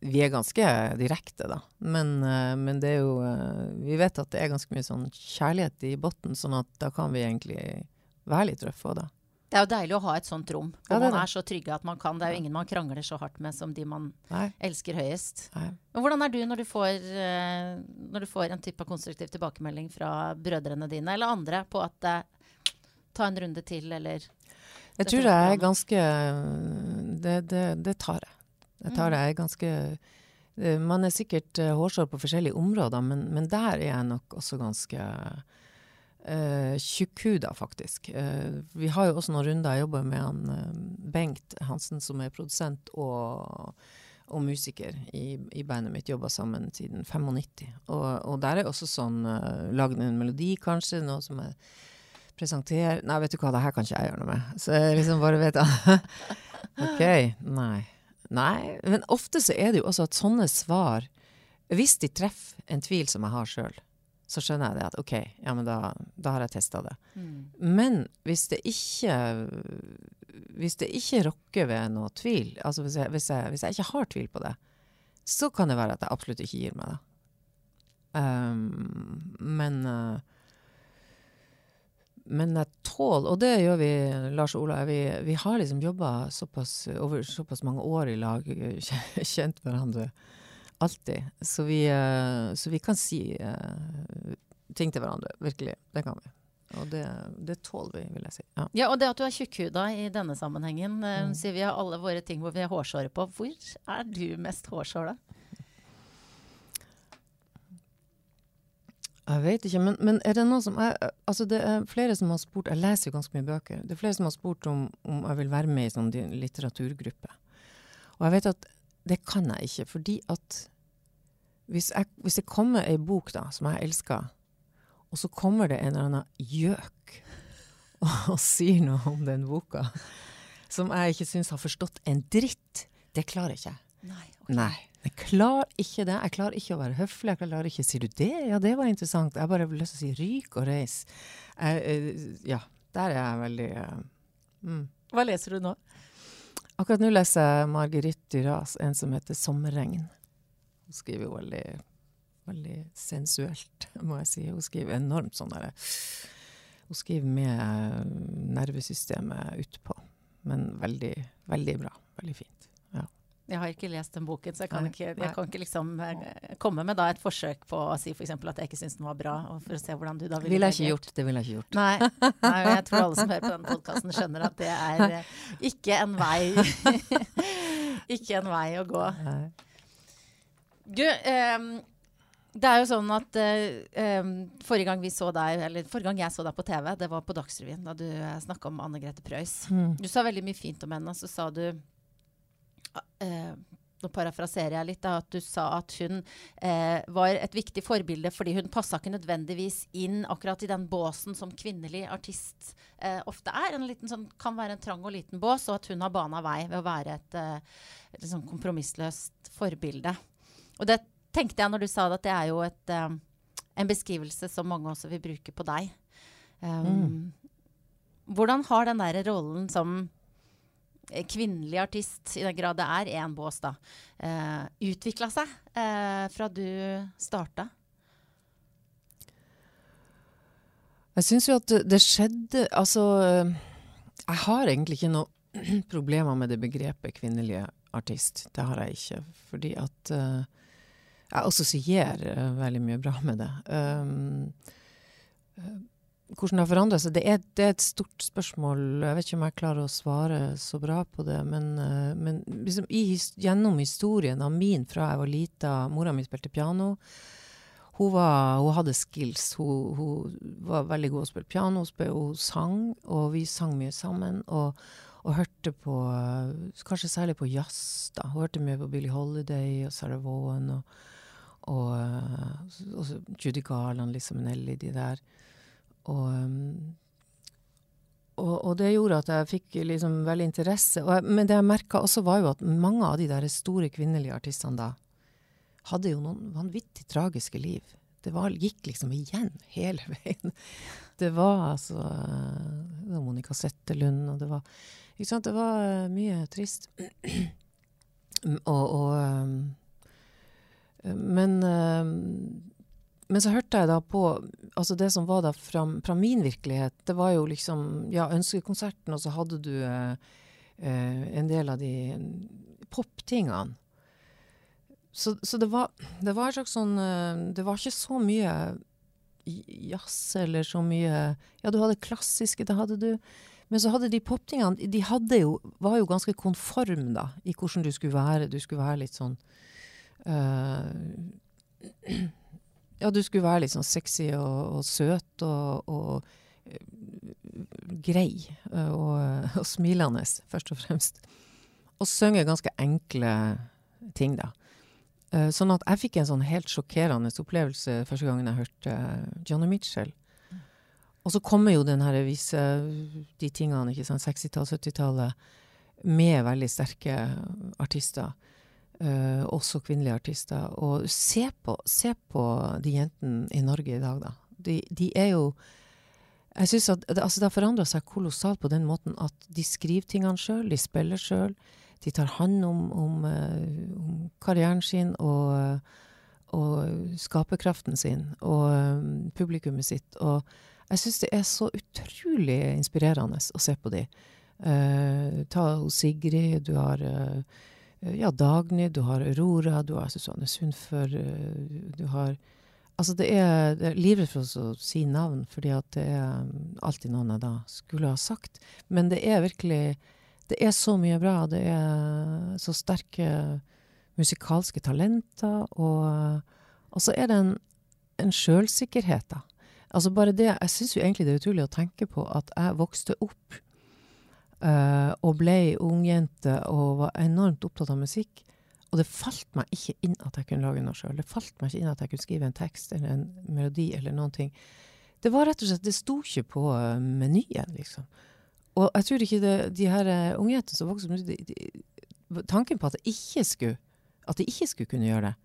Vi er ganske direkte, da. Men, eh, men, det er jo eh, Vi vet at det er ganske mye sånn kjærlighet i bunnen, sånn at da kan vi egentlig være litt røffe òg, da. Det er jo deilig å ha et sånt rom, hvor ja, man er så trygge at man kan. Det er jo ingen man krangler så hardt med som de man Nei. elsker høyest. Nei. Men hvordan er du når du, får, uh, når du får en type konstruktiv tilbakemelding fra brødrene dine eller andre på at eh, ta en runde til, eller Jeg tror det er ganske det, det, det, tar jeg. Jeg tar mm. det. Jeg er ganske uh, Man er sikkert hårsår på forskjellige områder, men, men der er jeg nok også ganske Uh, tjukkhuda, faktisk. Uh, vi har jo også noen runder. Jeg jobber med han uh, Bengt Hansen, som er produsent og, og musiker i, i, bandet mitt. Jobba sammen siden 95. Og, og, der er også sånn uh, Lagd en melodi, kanskje. Noe som jeg presenterer Nei, vet du hva, det her kan ikke jeg gjøre noe med. Så jeg liksom bare vet (laughs) OK. Nei. Nei. Men ofte så er det jo også at sånne svar Hvis de treffer en tvil som jeg har sjøl, så skjønner jeg det at OK, ja, men da, da har jeg testa det. Mm. Men hvis det ikke Hvis det ikke rokker ved noe tvil, altså hvis jeg, hvis, jeg, hvis jeg, ikke har tvil på det, så kan det være at jeg absolutt ikke gir meg, da. Um, men uh, Men jeg tåler, og det gjør vi, Lars og Ola, vi, vi har liksom jobba såpass, over såpass mange år i lag, (laughs) kjent hverandre alltid. Så vi, uh, så vi kan si uh, ting til hverandre. Virkelig. Det kan vi. Og det, det tåler vi, vil jeg si. Ja. ja, og det at du er tjukkhuda i denne sammenhengen, mm. sier vi har alle våre ting hvor vi har hårsåre på. Hvor er du mest hårsår, da? Jeg vet ikke, men, men, er det noe som jeg, Altså, det er flere som har spurt Jeg leser jo ganske mye bøker. Det er flere som har spurt om, om jeg vil være med i sånn litteraturgruppe. Og jeg vet at det kan jeg ikke, fordi at hvis, jeg, hvis det kommer ei bok da, som jeg elsker, og så kommer det en eller annen gjøk og, og sier noe om den boka som jeg ikke syns har forstått en dritt, det klarer jeg ikke. Nei, okay. Nei. Jeg klarer ikke det. Jeg klarer ikke å være høflig. Jeg klarer ikke Sier du det? Ja, det var interessant. Jeg bare har lyst til å si ryk og reis. Jeg, eh, ja, der er jeg veldig uh, mm. Hva leser du nå? Akkurat nå leser jeg Marguerite Duras, en som heter 'Sommerregn'. Hun skriver jo veldig, veldig sensuelt, må jeg si. Hun skriver enormt sånn derre Hun skriver med nervesystemet utpå. Men veldig, veldig bra. Veldig fint. Jeg har ikke lest den boken, så jeg kan, ikke, jeg kan ikke, liksom eh, komme med da et forsøk på å si f.eks. at jeg ikke syns den var bra, for å se hvordan du da ville Ville jeg ikke gjort. Det ville jeg ikke gjort. Nei, nei, jeg tror alle som hører på denne podkasten skjønner at det er eh, ikke en vei (laughs) Ikke en vei å gå. Du, um, det er jo sånn at uh, forrige gang vi så deg, eller forrige gang jeg så deg på TV, det var på Dagsrevyen, da du snakka om Anne Grete Preus. Mm. Du sa veldig mye fint om henne, og så sa du eh, nå parafraserer jeg litt, da, at du sa at hun eh, var et viktig forbilde fordi hun passa ikke nødvendigvis inn akkurat i den båsen som kvinnelig artist eh, ofte er. En liten, sånn, kan være en trang og liten bås, og at hun har bana vei ved å være et, eh, et liksom kompromissløst forbilde. Og det tenkte jeg når du sa det, at det er jo et, eh, en beskrivelse som mange også vil bruke på deg. Um, mm. Hvordan har den der rollen som Eh, kvinnelig artist, i den grad det er én bås, da, uh, utvikla seg uh, fra du starta? Jeg syns jo at det, skjedde Altså, jeg har egentlig ikke noe (clears throat) problemer med det begrepet kvinnelige artist. Det har jeg ikke. Fordi at uh, jeg assosierer veldig mye bra med det. Um, hvordan det har forandra seg, det er, det er, et stort spørsmål. Jeg vet ikke om jeg klarer å svare så bra på det. Men, uh, men liksom i, gjennom historien av min fra jeg var lita Mora mi spilte piano. Hun, var, hun hadde skills. Hun, hun, var veldig god å spille piano. Hun, hun sang, og vi sang mye sammen. Og, og hørte på uh, Kanskje særlig på jazz. da. Hun hørte mye på Billie Holiday og Sarah Vaughan og, og, uh, og Judy Garland, Lisa Minnelli, de der. Og, um, og, og, det gjorde at jeg fikk liksom veldig interesse. Jeg, men det jeg merka også, var jo at mange av de der store kvinnelige artistene da hadde jo noen vanvittig tragiske liv. Det var, gikk liksom igjen hele veien. Det var altså det var Monica Settelund, og det var Ikke sant, det var uh, mye trist. og, og um, Men um, men så hørte jeg da på altså Det som var da fra, fra, min virkelighet, det var jo liksom ja, Ønskekonserten, og så hadde du eh, eh, en del av de poptingene. Så, så det, var, det var en slags sånn eh, Det var ikke så mye jazz eller så mye Ja, du hadde klassiske, det hadde du. Men så hadde de poptingene De hadde jo, var jo ganske konform da, i hvordan du skulle være. Du skulle være litt sånn uh, ja, du skulle være litt sånn sexy og, og søt og, og uh, grei uh, og, og, smilende, først og fremst. Og synge ganske enkle ting, da. Uh, sånn at jeg fikk en sånn helt sjokkerende opplevelse første gangen jeg hørte Johnny Mitchell. Og så kommer jo den her vise de tingene, ikke sant, 60-tallet, 70-tallet, med veldig sterke artister. Uh, også kvinnelige artister. Og se på, se på de jentene i Norge i dag, da. De, de er jo Jeg synes at det, altså har forandra seg kolossalt på den måten at de skriver tingene sjøl, de spiller sjøl. De tar hånd om, om, uh, om karrieren sin og, og skaperkraften sin og um, publikummet sitt. Og Jeg syns det er så utrolig inspirerende å se på de. Uh, ta Sigrid, du har uh, ja, Dagny, du har Aurora, du har Susanne Sundfør, uh, du har Altså, det er, det er livredd for å si navn, fordi at det er alltid noen jeg da skulle ha sagt. Men det er virkelig Det er så mye bra. Det er så sterke musikalske talenter, og, og så er det en, en sjølsikkerhet, da. Altså bare det Jeg syns jo egentlig det er utrolig å tenke på at jeg vokste opp uh, og ble ungjente og var enormt opptatt av musikk. Og det falt meg ikke inn at jeg kunne lage noe sjøl. Det falt meg ikke inn at jeg kunne skrive en tekst eller en melodi eller noen ting. Det var rett og slett Det sto ikke på uh, menyen, liksom. Og jeg tror ikke det, de her uh, ungjentene som vokste opp Tanken på at, ikke skulle, at de ikke skulle kunne gjøre det,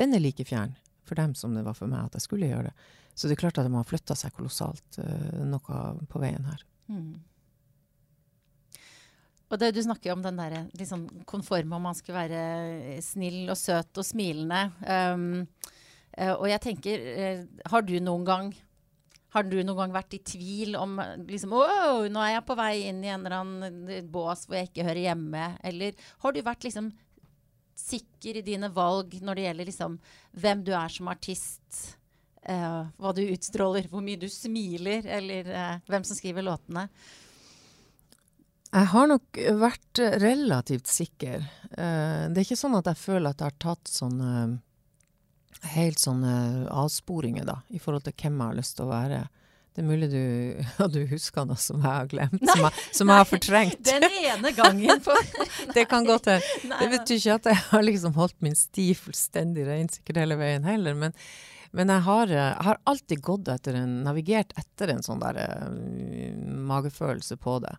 den er like fjern for dem som det var for meg at jeg skulle gjøre det. Så det er klart at de har flytta seg kolossalt uh, noe på veien her. Mm. Og det, Du snakker jo om den der liksom, konforme, om man skal være snill og søt og smilende. Um, uh, og jeg tenker, uh, har du noen gang har du noen gang vært i tvil om liksom, oh, nå er jeg på vei inn i en eller annen bås hvor jeg ikke hører hjemme? Eller har du vært liksom sikker i dine valg når det gjelder liksom, hvem du er som artist? Uh, hva du utstråler, hvor mye du smiler, eller uh, hvem som skriver låtene? Jeg har nok vært relativt sikker. Uh, det er ikke sånn at jeg føler at jeg har tatt sånne helt sånne avsporinger, da, i forhold til hvem jeg har lyst til å være. Det er mulig du, (laughs) ja, du husker noe som jeg har glemt, nei, som, jeg, som jeg, har fortrengt. Den ene gangen på (laughs) Det kan godt hende. Det betyr ikke at jeg har liksom holdt min sti fullstendig rein sikkert hele veien heller, men, men jeg, har, jeg, har, alltid gått etter en, navigert etter en sånn der uh, magefølelse på det.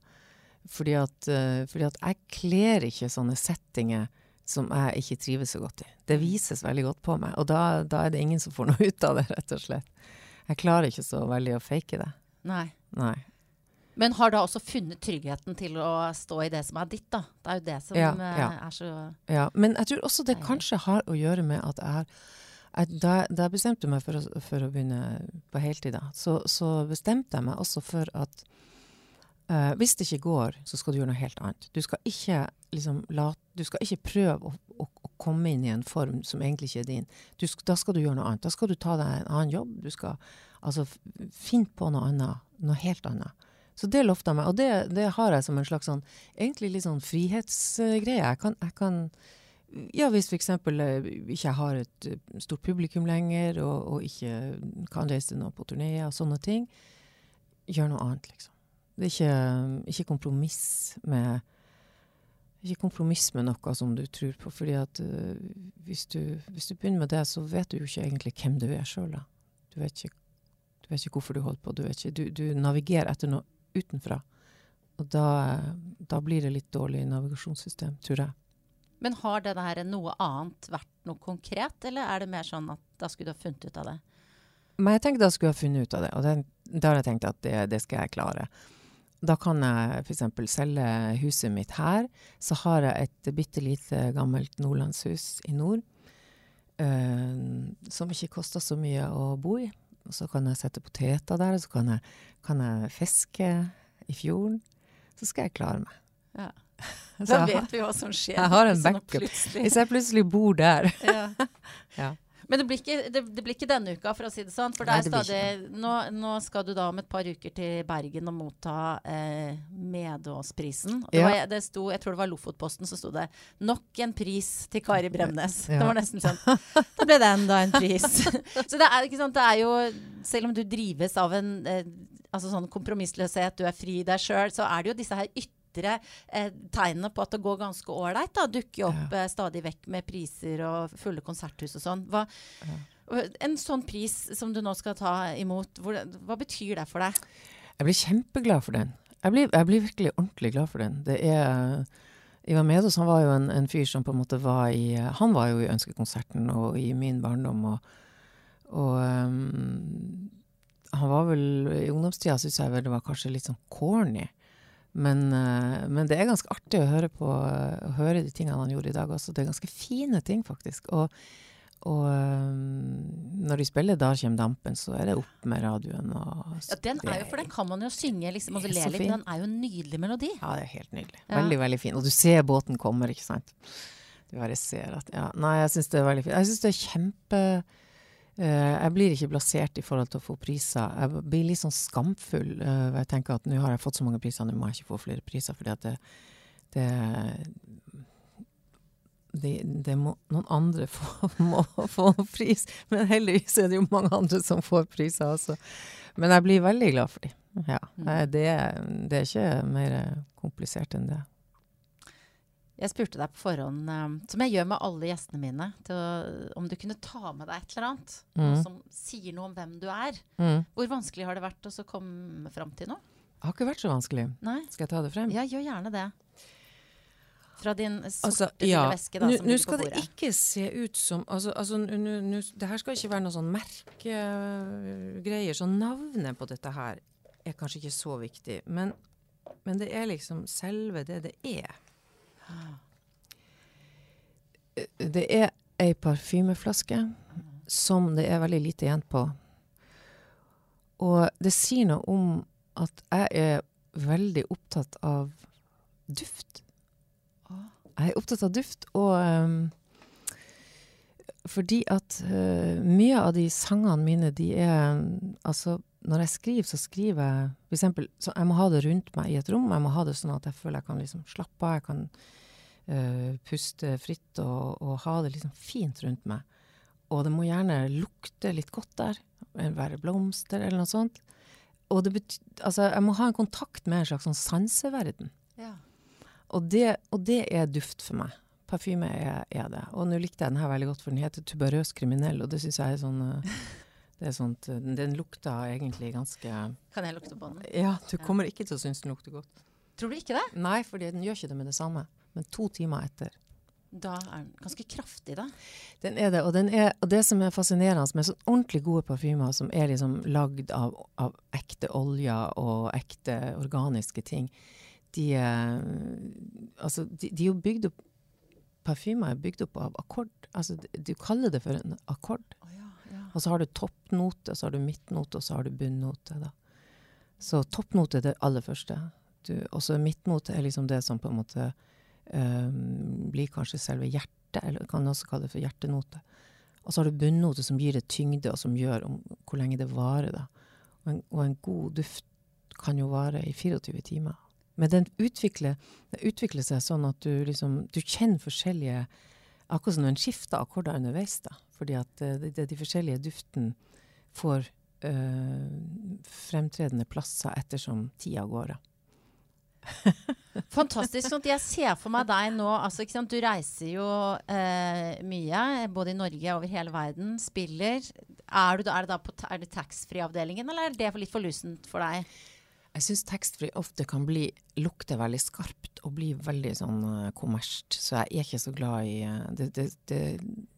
Fordi at, uh, fordi at jeg kler ikke sånne settinger som jeg ikke trives så godt i. Det vises veldig godt på meg, og da, da er det ingen som får noe ut av det, rett og slett. Jeg klarer ikke så veldig å fake det. Nei. Nei. Men har da også funnet tryggheten til å stå i det som er ditt, da? Det er jo det som ja, eh, ja. er så Ja, men jeg tror også det kanskje har å gjøre med at jeg har da, da jeg meg for å, for å begynne på heltid, da, så, så, bestemte jeg meg også for at uh, hvis det ikke går, så skal du gjøre noe helt annet. Du skal ikke, liksom, la, du skal ikke prøve å, å, å, komme inn i en form som egentlig ikke er din. Du, da skal du gjøre noe annet. Da skal du ta deg en annen jobb. Du skal altså finne på noe annet. Noe helt annet. Så det lovte jeg meg. Og det, det, har jeg som en slags sånn, egentlig litt sånn frihetsgreie. Jeg kan, jeg kan ja, hvis f.eks. ikke ikke har et eh, stort publikum lenger, og, og ikke kan reise noe på turneer og sånne ting, gjør noe annet, liksom. Det er ikke, ikke kompromiss med ikke kompromiss med noe som du tror på. fordi at uh, hvis, du, hvis, du, begynner med det, så vet du jo ikke egentlig hvem du er sjøl. Du, vet ikke, du vet ikke hvorfor du holder på. Du, ikke, du, du navigerer etter noe utenfra. Og da, da, blir det litt dårlig navigasjonssystem, tror jeg. Men har det der noe annet vært noe konkret, eller er det mer sånn at da skulle du ha funnet ut av det? Men jeg tenkte da skulle jeg ha funnet ut av det, og det, da har jeg tenkt at det, det skal jeg klare. Da kan jeg f.eks. selge huset mitt her. Så har jeg et bitte lite gammelt nordlandshus i nord. Uh, som ikke koster så mye å bo i. Og så kan jeg sette poteter der, og så kan jeg, kan jeg fiske i fjorden. Så skal jeg klare meg. Ja. (laughs) Da vet vi hva som skjer. Jeg har en backup. Hvis jeg plutselig bor der. Ja. (laughs) ja. Men det blir, ikke, det, det blir, ikke, denne uka, for å si det sånn. For Nei, det stadig, nå, nå, skal du da om et par uker til Bergen og motta eh, Medåsprisen. Ja. Var, det sto, jeg tror det var Lofotposten som sto det 'Nok en pris til Kari Bremnes'. Ja. Det var nesten sånn. Da ble det enda en pris. (laughs) Så det er, ikke sant, det er jo Selv om du drives av en eh, altså sånn kompromissløshet, du er fri deg sjøl, så er det jo disse her ytre ytre eh, tegnene på at det går ganske ålreit. Dukker opp ja. eh, stadig vekk med priser og fulle konserthus og sånn. Hva, ja. En sånn pris som du nå skal ta imot, hvor, hva betyr det for deg? Jeg blir kjempeglad for den. Jeg blir, jeg blir virkelig ordentlig glad for den. Det er Ivar Medos han var jo en, en, fyr som på en måte var i Han var jo i Ønskekonserten og i min barndom. og, og um, han var vel I ungdomstida syns jeg vel det var kanskje litt sånn corny. Men, uh, men, det er ganske artig å høre på å høre de tingene han gjorde i dag også. Det er ganske fine ting, faktisk. Og, og um, når de spiller 'Da kjem dampen', så er det opp med radioen. Ja, den er jo, for den kan man jo synge liksom, og le litt, men den er jo en nydelig melodi. Ja, det er helt nydelig. Ja. Veldig, veldig fin. Og du ser båten kommer, ikke sant. Du bare ser at Ja. Nei, jeg syns det er veldig fint. Jeg syns det er kjempe eh, Jeg blir ikke blasert i forhold til å få priser. Jeg blir litt sånn skamfull. eh, jeg tenker at nå har jeg fått så mange priser, nå må jeg ikke få flere priser. fordi at det, det det, det må noen andre (laughs) få, må få pris. Men heldigvis er det jo mange andre som får priser også. Men jeg blir veldig glad for dem. Ja. Mm. Eh, Det, det er ikke mer komplisert enn det. Jeg spurte deg på forhånd, um, som jeg gjør med alle gjestene mine, å, om du kunne ta med deg et eller annet Mm. som sier noe om hvem du er. Mm. Hvor vanskelig har det vært å komme fram til noe? Det har ikke vært så vanskelig. Nei? Skal jeg ta det frem? Ja, gjør gjerne det. Fra din sorte Altså, ja. veske da, Nå skal det ikke se ut som altså, altså, Det her skal ikke være noe sånn merkegreier. Så navnet på dette her er kanskje ikke så viktig. Men, men det er liksom selve det det er. Det er ei parfymeflaske som det er veldig lite igjen på. Og det sier noe om at jeg er veldig opptatt av duft. Jeg er opptatt av duft, og um, fordi at uh, mye av de sangene mine, de er Altså, når jeg skriver, så skriver jeg For eksempel, så jeg må ha det rundt meg i et rom. Jeg må ha det sånn at jeg føler jeg kan liksom slappe av. Jeg kan uh, puste fritt og, og ha det liksom fint rundt meg. Og det må gjerne lukte litt godt der. Være blomster eller noe sånt. Og det betyr, altså, jeg må ha en kontakt med en slags sånn sanseverden. Ja. Og det, og det er duft for meg. Parfyme er, er det. Og nå likte jeg den her veldig godt, for den heter Tuberøs kriminell, og det syns jeg er sånn eh, (laughs) det er sånt, eh, Den lukter egentlig ganske Kan jeg lukte på den? Ja, du kommer ikke til å synes den lukter godt. Tror du ikke det? Nei, for den gjør ikke det med det samme. Men to timer etter. Da er den ganske kraftig, da. Den er det, og, den er, og det som er fascinerende med sånn ordentlig gode parfymer som er liksom lagd av, av ekte oljer og ekte organiske ting, de, er- altså, de, de er jo bygd opp Parfymer er bygd opp av akkord. Altså, du kaller det for en akkord. Ja, ja. Og så har du toppnote, så har du midtnote, og så har du bunnnote. Da. Så toppnote er det aller første. Og så midtnote er liksom det som på en måte um, blir kanskje selve hjertet, eller kan også kalle det for hjertenote. Og så har du bunnnote som gir det tyngde, og som gjør om hvor lenge det varer. Da. Og, en, og en god duft kan jo vare i 24 timer. Men den utvikler, den utvikler seg sånn at du liksom Du kjenner forskjellige Akkurat som når en skifter akkorder underveis. da. Fordi at uh, de, de, de forskjellige duftene får uh, fremtredende plasser ettersom tida går. da. (laughs) Fantastisk. Sånn at jeg ser for meg deg nå altså? Du reiser jo eh, mye, både i Norge og over hele verden. Spiller. Er du, er det da på er det taxfree-avdelingen, eller er det litt for lusent for deg? Jeg syns taxfree ofte kan bli, lukte veldig skarpt og bli veldig sånn uh, kommersielt. Så jeg er ikke så glad i eh, det, det, det,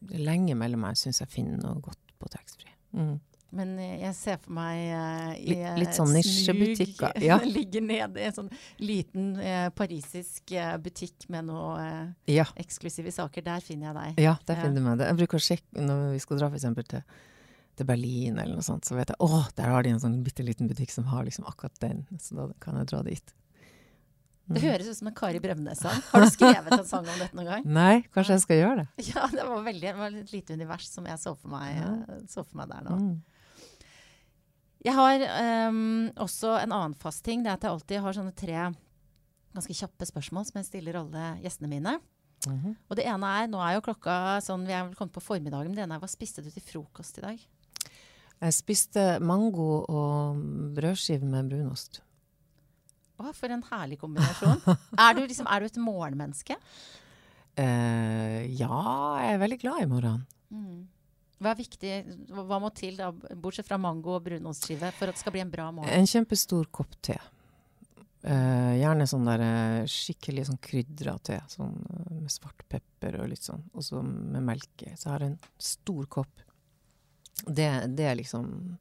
det lenge mellom meg syns jeg finner noe godt på taxfree. Mm. Men eh, jeg ser for meg uh, i Litt- eh, litt sånn nisjebutikker, (laughs) ja. Ligger nede i en sånn liten uh, parisisk uh, butikk med noe eh, Ja. eksklusive saker. Der finner jeg deg. Ja, der finner du meg. Jeg bruker å sjekke når vi skal dra for eksempel til, til Berlin eller noe sånt, så vet jeg å, der har de en sånn bitte liten butikk som har liksom akkurat den. Så da kan jeg dra dit. Det høres ut som en Kari Bremnes-sang. Har du skrevet en sang om dette noen gang? Nei, kanskje jeg skal gjøre det. (laughs) Ja, det var veldig det var et lite univers som jeg så for meg, eh, så for meg der nå. Mm. Jeg har um, også en annen fast ting. Det er at jeg alltid har sånne tre ganske kjappe spørsmål som jeg stiller alle gjestene mine. Mhm. Og det ene er, nå er jo klokka sånn, vi er vel kommet på formiddagen, men det ene er hva spiste du til frokost i dag? Jeg spiste mango og brødskive med brunost. Å, for en herlig kombinasjon. er, du liksom, er du et morgenmenneske? Uh, ja, jeg er veldig glad i morgenen. Mm. Hva er viktig, hva må til, da, bortsett fra mango og brunostskive, for at det skal bli en bra morgen? En kjempestor kopp te. Uh, gjerne sånn der eh, skikkelig sånn krydra te. Sånn med svart pepper og litt sånn. Og så med melk i. Så jeg har en stor kopp. Det, det er liksom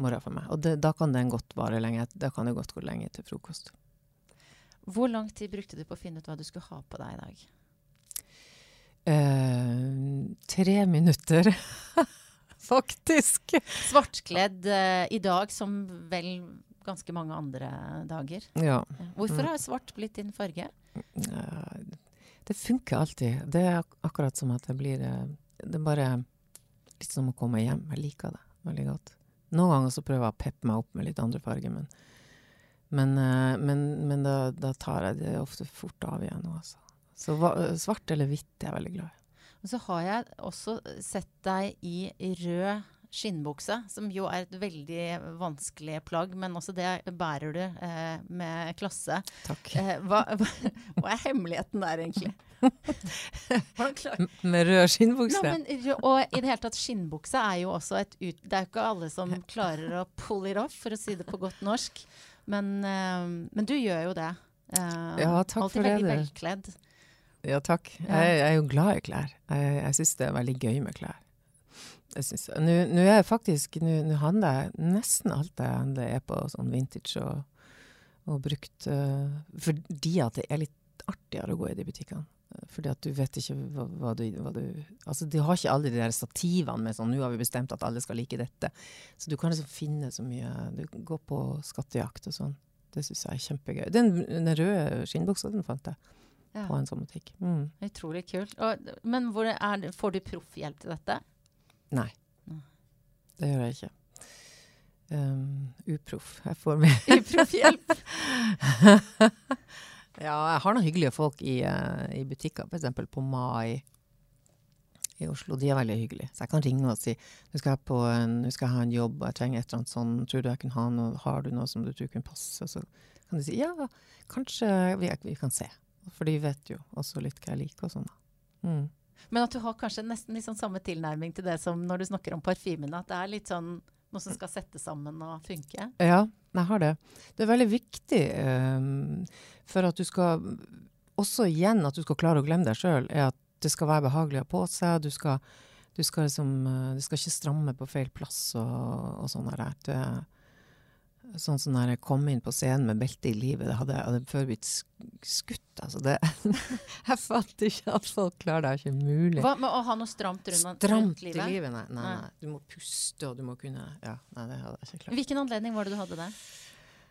morgen for meg. Og det, da kan den godt vare lenge. Da kan det godt gå lenge til frokost. Hvor lang tid brukte du på å finne ut hva du skulle ha på deg i dag? Uh, tre minutter, (laughs) faktisk. Svartkledd uh, i dag som vel ganske mange andre dager. Ja. Hvorfor Mm. har svart blitt din farge? Uh, det funker alltid. Det er ak akkurat som at det blir eh, Det bare litt som å komme hjem. Jeg liker det veldig godt. Noen ganger så prøver jeg å peppe meg opp med litt andre farger, men, men, eh, men, men da, da tar jeg det ofte fort av igjen. Altså. Så svart eller hvitt er jeg veldig glad i. Så har jeg også sett deg i rød skinnbukse, som jo er et veldig vanskelig plagg, men også det bærer du eh, med klasse. Takk. Eh, hva, hva, hva er hemmeligheten der, egentlig? (laughs) Med rød skinnbukse. Nei, men, og i det hele tatt, skinnbukse er jo også et ut... Det er jo ikke alle som klarer å pull it off, for å si det på godt norsk. Men, eh, men du gjør jo det. Eh, Ja, takk alltid for det, veldig du. velkledd. Ja, takk. Jeg, jeg er jo glad i klær. Jeg, jeg syns det er veldig gøy med klær. Jeg synes, nå, er jeg faktisk Nå handler jeg nesten alt jeg handler er på sånn vintage og, og brukt Uh, fordi at det er litt artigere å gå i de butikkene. Fordi at du vet ikke hva, hva, du, hva du Altså, de har ikke alle de der stativene med sånn 'Nå har vi bestemt at alle skal like dette'. Så du kan liksom finne så mye Du kan gå på skattejakt og sånn. Det syns jeg er kjempegøy. Den, den røde skinnbuksa, den fant jeg Ja. på en sånn butikk. Mm. Utrolig kult. Og, men det- får du proffhjelp til dette? Nei. Det gjør jeg ikke. Um, uproff. Jeg får med (laughs) Uproffhjelp! (laughs) Ja, jeg har noen hyggelige folk i, uh, i butikker, f.eks. på Mai i Oslo. De er veldig hyggelige. Så jeg kan ringe og si nå skal jeg, på en, nå skal jeg ha en jobb, og jeg trenger et eller annet sånn, tror du jeg kan ha noe, har du noe som du tror kunne passe? Så kan de si ja, kanskje vi, vi kan se. For de vet jo også litt hva jeg liker og sånn. Mm. Men at du har kanskje nesten litt sånn samme tilnærming til det som når du snakker om parfymene. At det er litt sånn noe som skal sette sammen og funke. Ja, jeg har det. Det er veldig viktig um, for at du skal Også igjen at du skal klare å glemme deg sjøl, er at det skal være behagelig å ha på seg. Du skal, du skal liksom uh, Du skal ikke stramme på feil plass og, og sånn der. Det, sånn som når jeg kom inn på scenen med belte i livet, det hadde hadde før blitt skutt. Altså det (laughs) Jeg fatter ikke at folk klarer det. Det er ikke mulig. Hva med å ha noe stramt rundt, Stramt i livet? livet? Nei, nei, Nei. nei. Du må puste, og du må kunne Ja, nei, det hadde jeg ikke klart. Hvilken anledning var det du hadde det?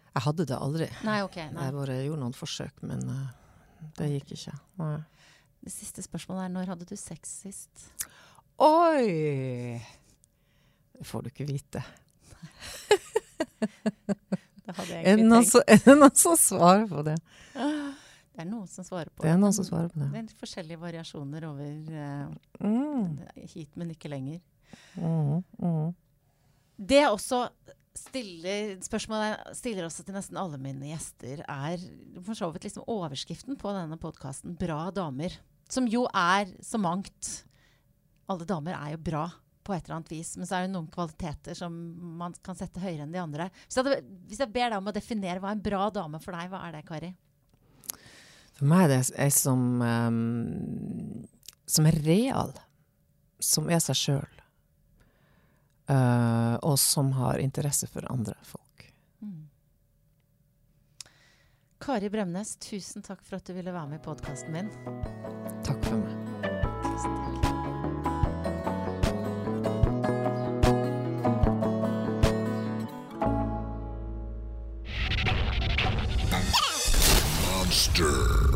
Jeg hadde det aldri. Nei, ok. Nei. Jeg bare gjorde noen forsøk, men uh, det gikk ikke. Nei. Det siste spørsmålet er når hadde du sex sist? Oi! Det får du ikke vite. (laughs) (laughs) Er det noen som, er det på det? Det er noen som svarer på Det er noen som svarer på det. Det er forskjellige variasjoner over uh, Mm, hit, men ikke lenger. mm, mm. Det jeg også stiller spørsmålet stiller også til nesten alle mine gjester, er for så vidt liksom overskriften på denne podkasten 'Bra damer'. Som jo er så mangt. Alle damer er jo bra på et eller annet vis, men så er det noen kvaliteter som man kan sette høyere enn de andre. Jeg, hadde, hvis jeg ber deg om å definere hva er en bra dame for deg, hva er det, Kari? For meg er det ei som, um, som er real. Som er seg sjøl. og som har interesse for andre folk. Mm. Kari Bremnes, tusen takk for at du ville være med i podkasten min. Master.